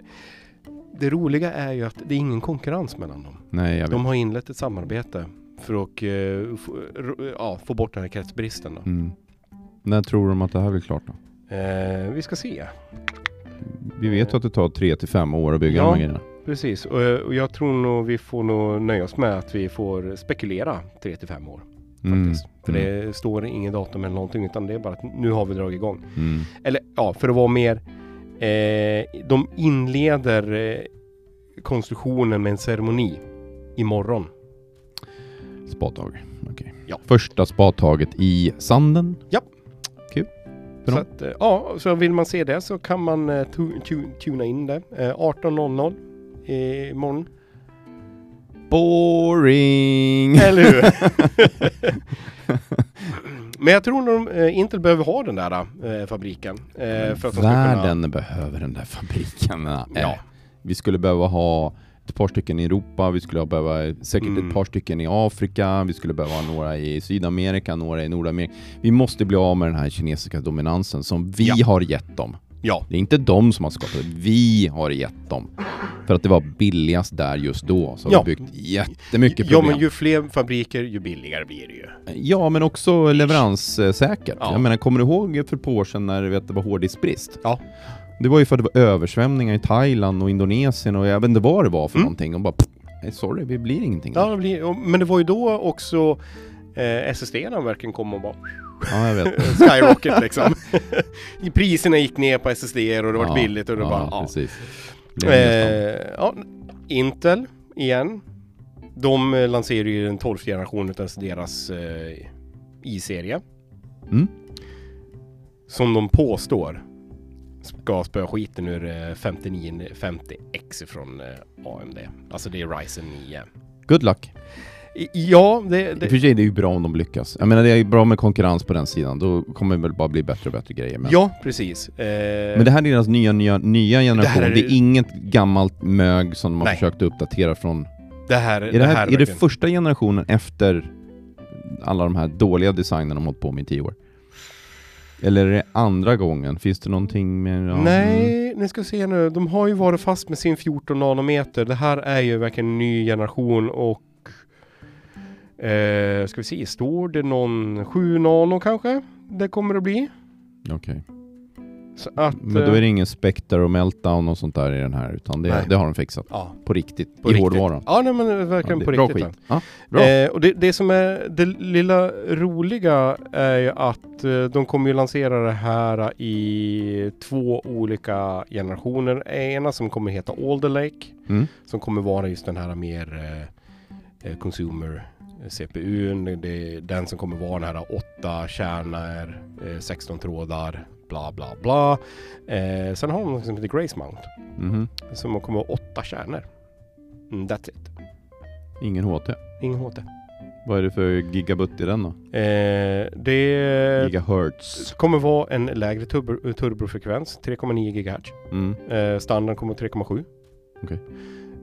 det roliga är ju att det är ingen konkurrens mellan dem. Nej, jag vet. De har inlett ett samarbete för att eh, få, ja, få bort den här kretsbristen. Då. Mm. När tror de att det här blir klart då? Eh, vi ska se. Vi vet ju att det tar tre till fem år att bygga Ja. de här grejerna. Precis, och, eh, och jag tror nog vi får nog nöja oss med att vi får spekulera 3 till 5 år. Mm. För det står ingen datum eller någonting utan det är bara att nu har vi dragit igång. Mm. Eller ja, för att vara mer eh, De inleder eh, konstruktionen med en ceremoni imorgon. Spadtag. Okej. Ja. Första spadtaget i sanden. Ja. Kul. För Så att, eh, ja, så vill man se det så kan man eh, tu- tu- tuna in det. Eh, 18.00 eh, imorgon. Boring! Eller hur? Men jag tror nog eh, Intel behöver ha den där eh, fabriken. Eh, för att Världen kunna... behöver den där fabriken. Eh, Ja. Vi skulle behöva ha ett par stycken i Europa, vi skulle behöva säkert Mm. ett par stycken i Afrika, vi skulle behöva ha några i Sydamerika, några i Nordamerika. Vi måste bli av med den här kinesiska dominansen som vi Ja. har gett dem. Ja, Det är inte de som har skapat det, vi har gett dem. För att det var billigast där just då, så har Ja. vi byggt jättemycket ja problem. men ju fler fabriker ju billigare blir det ju. Ja, men också leveranssäkert. Ja. Jag menar, kommer du ihåg för ett par år sedan när vet, det var hårddiskbrist? Ja. Det var ju för att det var översvämningar i Thailand och Indonesien och jag vet inte vad det var för Mm. någonting. Och bara, pff, sorry, det blir ingenting. Ja, det blir, men det var ju då också eh, SSD-erna verkligen kom och bara Ja, jag vet. skyrocket liksom. Priserna gick ner på SSD och det var ja, billigt och det bara... Ja. precis. Eh, ja, Intel igen. De eh, lanserar ju den 12 generationen av deras eh, i-serie. Mm. Som de påstår ska spöa skiten ur eh, 5950X från eh, AMD. Alltså det är Ryzen 9. Good luck. Ja, det... I och det för sig, det är ju bra om de lyckas. Jag menar, det är ju bra med konkurrens på den sidan. Då kommer det väl bara bli bättre och bättre grejer. Men, ja, precis. Eh, men det här är deras nya, nya, nya generation. är- Det är inget gammalt mög som de har Nej. försökt uppdatera från det här, Är det, här, är det första generationen efter alla de här dåliga designerna de hållit på med i tio år? Eller är det andra gången? Finns det någonting med... ja. Nej, ni ska se nu. De har ju varit fast med sin 14 nanometer. Det här är ju verkligen en ny generation och eh, ska vi se, står det någon 7 nano kanske? Det kommer att bli. Okej. Att, Men då är eh, det ingen Spectre och Meltdown och sånt där i den här, utan det, det har de fixat. ja, På riktigt. på I riktigt. hårdvaran. Ja, nej, men verkligen Ja, på är bra riktigt. skit. Ja, bra. Eh, och det, det som är det lilla roliga är ju att eh, de kommer ju lansera det här i två olika generationer. Ena som kommer heta Alder Lake Mm. som kommer vara just den här mer eh, eh, consumer CPUn. Det, det, den som kommer vara den här åtta kärnor, eh, 16 trådar, bla bla bla. Eh, sen har de något som heter Grace Mount Mhm. som kommer vara åtta kärnor. Mm, that's it. Ingen HT. Ingen HT. Vad är det för gigabit i den då? Eh, det Gigahertz. kommer vara en lägre turbo, turbofrekvens, 3,9 GHz. Mm. Eh, standard kommer 3,7. Okej.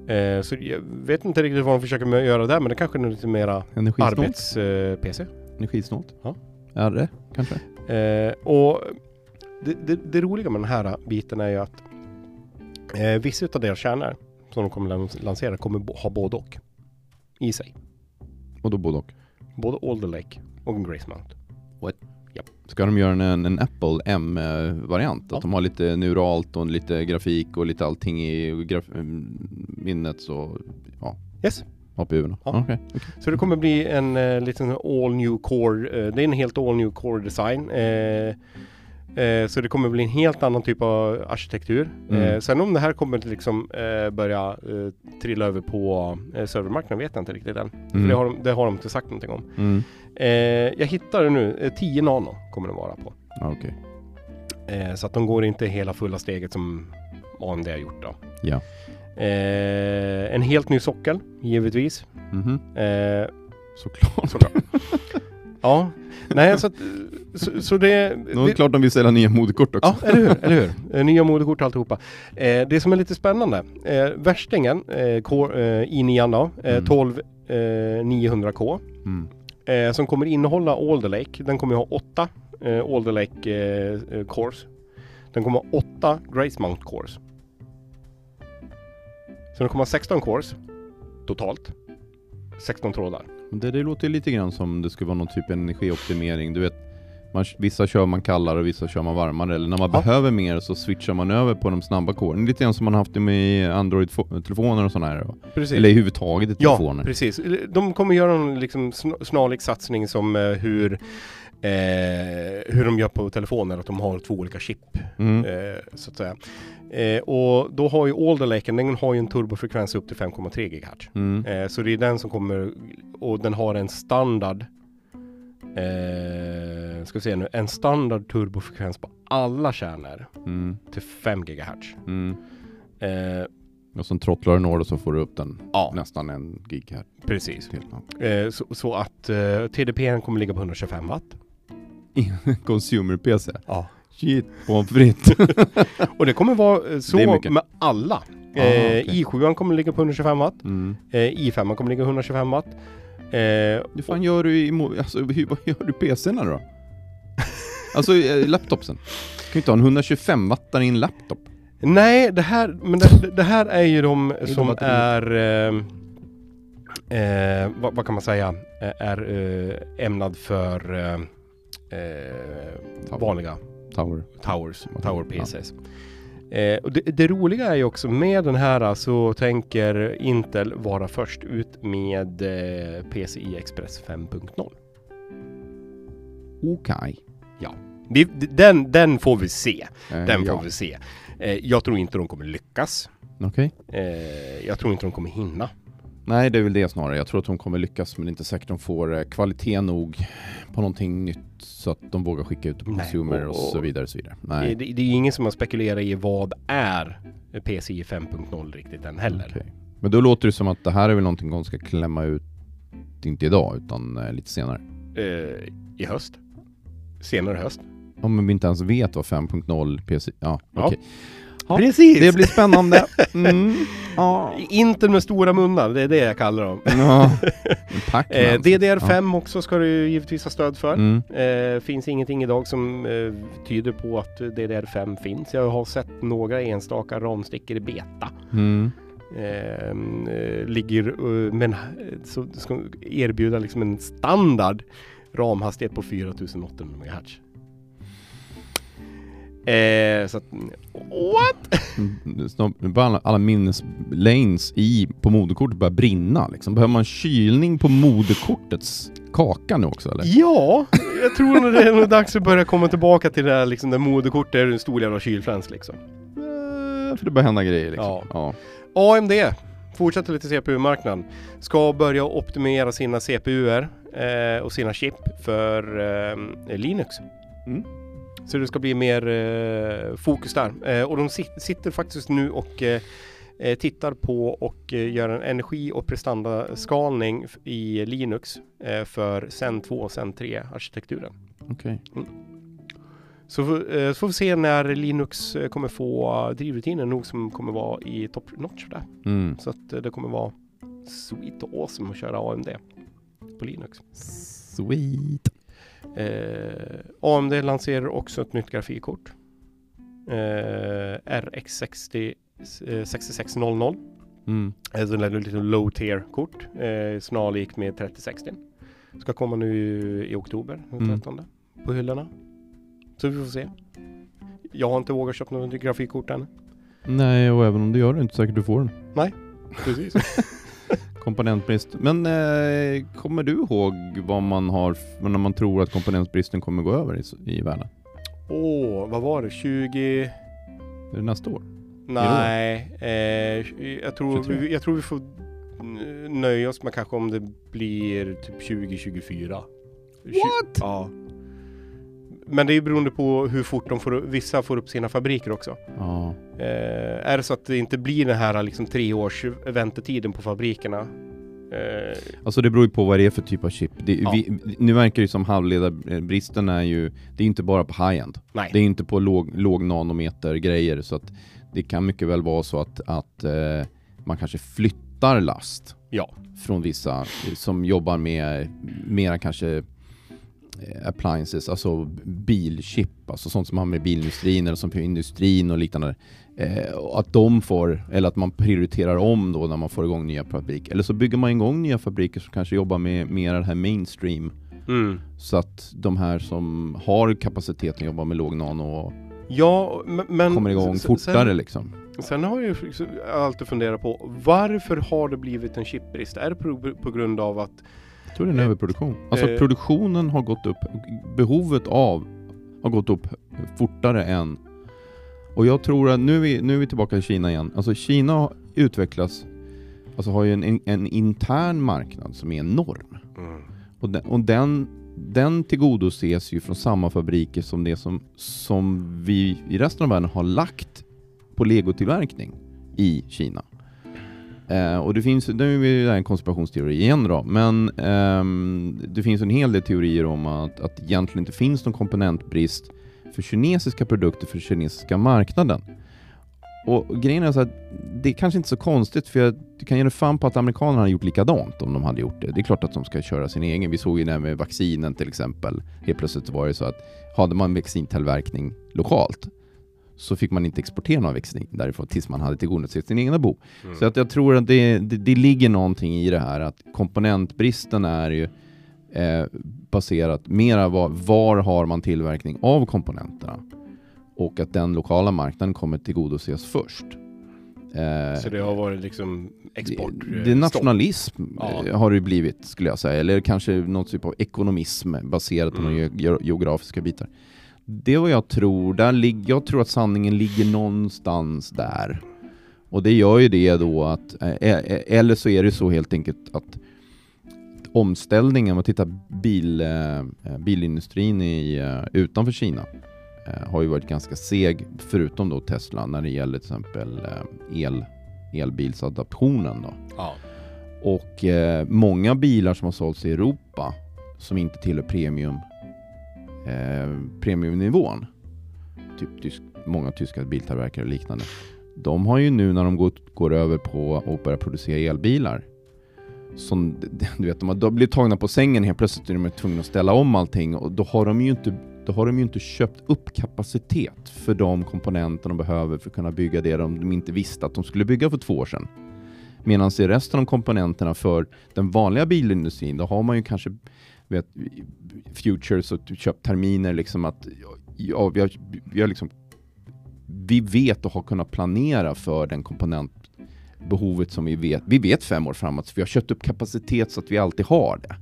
Eh, så jag vet inte riktigt vad de försöker med- göra där, men det kanske är lite mera arbets-PC. Energisnålt? Ja. Är det kanske? Eh, och det, det, det roliga med den här biten är ju att eh, vissa av deras kärnor som de kommer lans- lansera kommer ha både och i sig. Och då både och. Både Alder Lake och Grace Mount. Ska de göra en, en Apple M-variant? Ja. Att de har lite neuralt och lite grafik och lite allting i mm, minnet så ja, Yes. APU-erna? Ja. Okej. Så det kommer bli en eh, liten all new core, eh, det är en helt all new core design. Eh, eh, så det kommer bli en helt annan typ av arkitektur. Mm. Eh, sen om det här kommer att liksom eh, börja eh, trilla över på eh, servermarknaden vet jag inte riktigt än. För Mm. det, har de, det har de inte sagt någonting om. Mm. Eh, jag hittade nu, eh, 10 nano kommer det vara på. Okej. Eh, så att de går inte hela fulla steget som AMD har gjort då. Ja. En helt ny sockel, givetvis. Mhm. Eh, Såklart. såklart. ja, nej så, att, så, så det... Det var klart de vill sälja nya moderkort också. Ja, eller hur? Eller hur? Eh, Nya moderkort och alltihopa. Eh, det som är lite spännande, eh, värstingen, eh, Core, eh, i9 då, eh, Mm. 12 eh, 900K, Mm. eh, som kommer innehålla Alder Lake. Den kommer ha åtta eh, Alder Lake eh, cores. Den kommer ha åtta Grace Mount cores. Så den kommer ha 16 cores totalt. 16 trådar. Det, det låter lite grann som det skulle vara någon typ av energioptimering. Du vet, man, vissa kör man kallare och vissa kör man varmare. Eller när man Ja. behöver mer så switchar man över på de snabba koren. Lite grann som man haft det med Android-telefoner och sådana här. Precis. Eller överhuvudtaget i Ja, telefoner. precis. De kommer göra en liksom sn- snarlik satsning som eh, hur, eh, hur de gör på telefoner, att de har två olika chip. Mm. Eh, så att säga. Eh, och då har ju Alder Laken, den har ju en turbofrekvens upp till 5,3 GHz. Mm. Eh, så det är den som kommer, och den har en standard Eh, ska vi se nu, en standard turbofrekvens på alla kärnor Mm. till 5 GHz. Mm. Eh, Och sen trottlar du några och så får du upp den ja, nästan en gig här precis. till. Ja. Eh, så, så att eh, TDP kommer ligga på 125 watt. Consumer-PC. Ja. Shit, pommes frites. Och det kommer vara eh, så med alla. Ah, Eh, okej. i7 kommer ligga på 125 watt. Mm. Eh, i5 kommer ligga på 125 watt. Eh, Hur fan gör du i alltså, hur, vad gör du PCn då? alltså eh, laptopsen. Du kan ju inte ha en 125 wattare i en laptop. nej, det här, men det, det här är ju de är som de är, eh, eh, vad, vad kan man säga, Eh, är eh, ämnad för Tower. vanliga Tower. Towers, Ja. Tower PCs. Eh, och det, det roliga är ju också med den här så tänker Intel vara först ut med eh, PCI Express 5.0. Okej. Vi, den, den får vi se. Eh, Den får ja. vi se. Eh, jag tror inte de kommer lyckas. Okej. Eh, jag tror inte de kommer hinna. Nej, det är väl det snarare. Jag tror att de kommer lyckas, men det är inte säkert de får eh, kvalitet nog på någonting nytt så att de vågar skicka ut på consumer och, och- så vidare. Så vidare. Nej. det, det är ingen som har spekulerat i vad är PCI 5.0 riktigt än heller. Okej. Men då låter det som att det här är väl någonting de ska klämma ut, inte idag, utan eh, lite senare. Eh, I höst. Senare höst. Om vi inte ens vet vad 5.0 PC... Ja, Ja. okej. Ja, Precis! Det blir spännande. Mm. Ja. Intel med stora munnar, det är det jag kallar dem. ja. Eh, Lance. DDR5 också ska du givetvis ha stöd för. Mm. Eh, finns ingenting idag som eh, tyder på att DDR5 finns. Jag har sett några enstaka ramstickor i beta. Mm. Eh, eh, ligger, eh, men eh, så ska erbjuda liksom en standard ramhastighet på 4800 MHz. Eh, så att, what? Mm, börjar alla, alla minneslanes i, på moderkortet börja brinna. Liksom. Behöver man kylning på moderkortets kaka nu också eller? Ja, jag tror nog det är nog dags att börja komma tillbaka till det här liksom, där moderkort är en stor jävla kylfläns liksom. Eh, För det börjar hända grejer liksom. Ja. Ja. AMD fortsätter lite CPU-marknaden. Ska börja optimera sina CPUer eh, och sina chip för eh, Linux. Mm. Så det ska bli mer eh, fokus där. Eh, och de sit- sitter faktiskt nu och eh, eh, tittar på och eh, gör en energi och prestandaskalning i Linux eh, för Zen 2 och Zen 3 arkitekturen. Okej. Så, får- eh, så får vi se när Linux kommer få drivrutiner nog som kommer vara i top notch där. Mm. Så att det kommer vara sweet och awesome att köra AMD på Linux. Sweet. Eh, AMD lanserar också ett nytt grafikkort. Eh, RX60 eh, 6600. Mm. Alltså en lite low tier kort. Eh, snarlik med 3060. Ska komma nu i oktober den Mm. 13 på hyllorna. Så vi får se. Jag har inte vågat köpa något grafikkort än. Nej, och även om du gör det är inte säkert du får den. Precis. Komponentbrist. Men eh, kommer du ihåg vad man har, när man tror att komponentbristen kommer gå över i, i världen? Åh, vad var det? 20... Är det nästa år? Nej, eh, jag, tror 23? vi, jag tror vi får nöja oss med kanske om det blir typ 2024. What? Ja. Men det är ju beroende på hur fort de får, vissa får upp sina fabriker också. Ja. Eh, är det så att det inte blir den här liksom tre års väntetiden på fabrikerna. Eh, Alltså det beror ju på vad det är för typ av chip. Det, Ja. vi, nu verkar det som halvledarbristen är ju, det är inte bara på high-end. nej. Det är inte på låg, låg nanometer grejer så att det kan mycket väl vara så att, att eh, man kanske flyttar last Ja. från vissa som jobbar med mera kanske appliances, alltså bilchip, alltså sånt som har med bilindustrin eller som för industrin och liknande. Eh, att de får, eller att man prioriterar om då när man får igång nya fabriker. Eller så bygger man igång nya fabriker som kanske jobbar med mer det här mainstream. Mm. Så att de här som har kapaciteten att jobba med låg nano och Ja, men... kommer igång s- fortare Sen, liksom. sen har jag alltid funderat på varför har det blivit en chipbrist? Är det på, på grund av att Jag tror det är en Eh, överproduktion. Alltså eh, produktionen har gått upp, behovet av har gått upp fortare än Och jag tror att nu är vi, nu är vi tillbaka i Kina igen. Alltså Kina utvecklas, alltså har ju en, en, en intern marknad som är enorm. Mm. Och den, och den, den tillgodoses ju från samma fabriker som det som, som vi i resten av världen har lagt på legotillverkning i Kina. Eh, och det finns, nu är det där en konspirationsteori igen då, men eh, det finns en hel del teorier om att, att egentligen inte finns någon komponentbrist för kinesiska produkter för kinesiska marknaden. Och grejen är så att det är kanske inte så konstigt för jag, du kan ge dig fan på att amerikanerna hade gjort likadant om de hade gjort det. Det är klart att de ska köra sin egen. Vi såg ju det här med vaccinen till exempel. Helt plötsligt var det så att hade man vaccintillverkning lokalt så fick man inte exportera någon vaccin därifrån tills man hade tillgodosett sin egna behov. Mm. Så att jag tror att det, det, det ligger någonting i det här att komponentbristen är ju eh, baserat mera var, var har man tillverkning av komponenterna och att den lokala marknaden kommer tillgodoses först. Eh, Så det har varit liksom export? det, det är nationalism Ja. eh, har det blivit skulle jag säga, eller kanske någon typ av ekonomism baserat på Mm. geografiska bitar. Det är vad jag tror, där jag tror att sanningen ligger någonstans där. Och det gör ju det då att, eh, eh, eller så är det så helt enkelt att omställningen, om man tittar bil, eh, eh, bilindustrin i, eh, utanför Kina eh, har ju varit ganska seg, förutom då Tesla, när det gäller till exempel eh, el, elbilsadaptionen då. Ja. Och eh, många bilar som har sålts i Europa som inte tillhör premium, eh, premiumnivån, typ tysk, många tyska biltillverkare och liknande, de har ju nu när de går, går över på att börja producera elbilar, som, du vet, de har, blivit tagna på sängen helt plötsligt är de tvungna att ställa om allting och då har de ju inte då har de ju inte köpt upp kapacitet för de komponenter de behöver för att kunna bygga det de, de inte visste att de skulle bygga för två år sedan. Medan i resten av komponenterna för den vanliga bilindustrin, då har man ju kanske vet, futures och köpt terminer liksom att ja, vi, har, vi har liksom vi vet och har kunnat planera för den komponentbehovet som vi vet. Vi vet fem år framåt, så vi har köpt upp kapacitet så att vi alltid har det.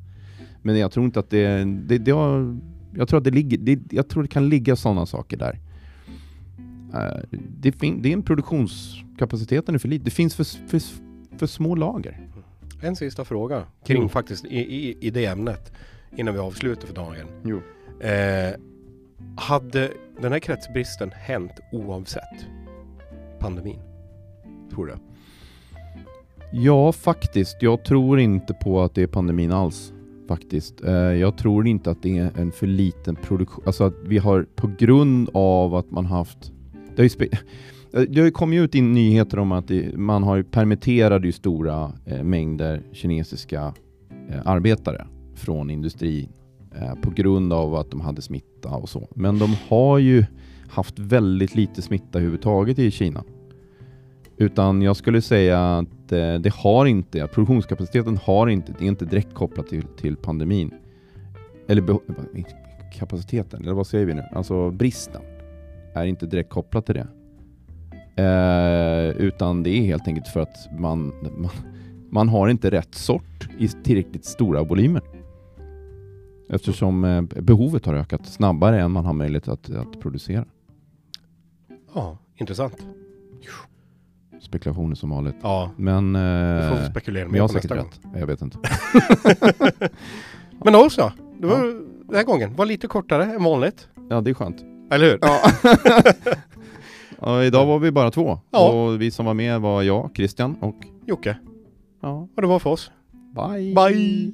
Men jag tror inte att det, det, det har, jag tror att det ligger, det, jag tror det kan ligga sådana saker där. Eh, det, fin, det är en produktionskapaciteten är för lite. Det finns för, för, för små lager. En sista fråga kring Jo. faktiskt i, i, i det ämnet innan vi avslutar för dagen. Jo. Eh, hade den här kretsbristen hänt oavsett pandemin? Tror du? Ja, faktiskt. Jag tror inte på att det är pandemin alls. Faktiskt. Eh, jag tror inte att det är en för liten produktion. Alltså att vi har på grund av att man haft... Det har ju, spe... Det har ju kommit ut in nyheter om att det, man har permitterat ju stora eh, mängder kinesiska eh, arbetare från industrin eh, på grund av att de hade smitta och så. Men de har ju haft väldigt lite smitta överhuvudtaget i Kina. Utan jag skulle säga att eh, det har inte, att produktionskapaciteten har inte, det är inte direkt kopplat till, till pandemin. Eller kapaciteten, eller vad säger vi nu? Alltså bristen är inte direkt kopplat till det. Eh, utan det är helt enkelt för att man, man, man har inte rätt sort i tillräckligt stora volymer. Eftersom eh, behovet har ökat snabbare än man har möjlighet att, att producera. Ja, intressant. Spekulationer som vanligt. Ja, Men... Eh, får spekulera mer jag på nästa gång. rätt. Jag vet inte. Men också, det var den här gången var lite kortare än vanligt. Ja, det är skönt. Eller hur? Ja. ja, idag var vi bara två. Ja. Och vi som var med var jag, Christian och... Jocke, Ja, och det var för oss. bye! Bye!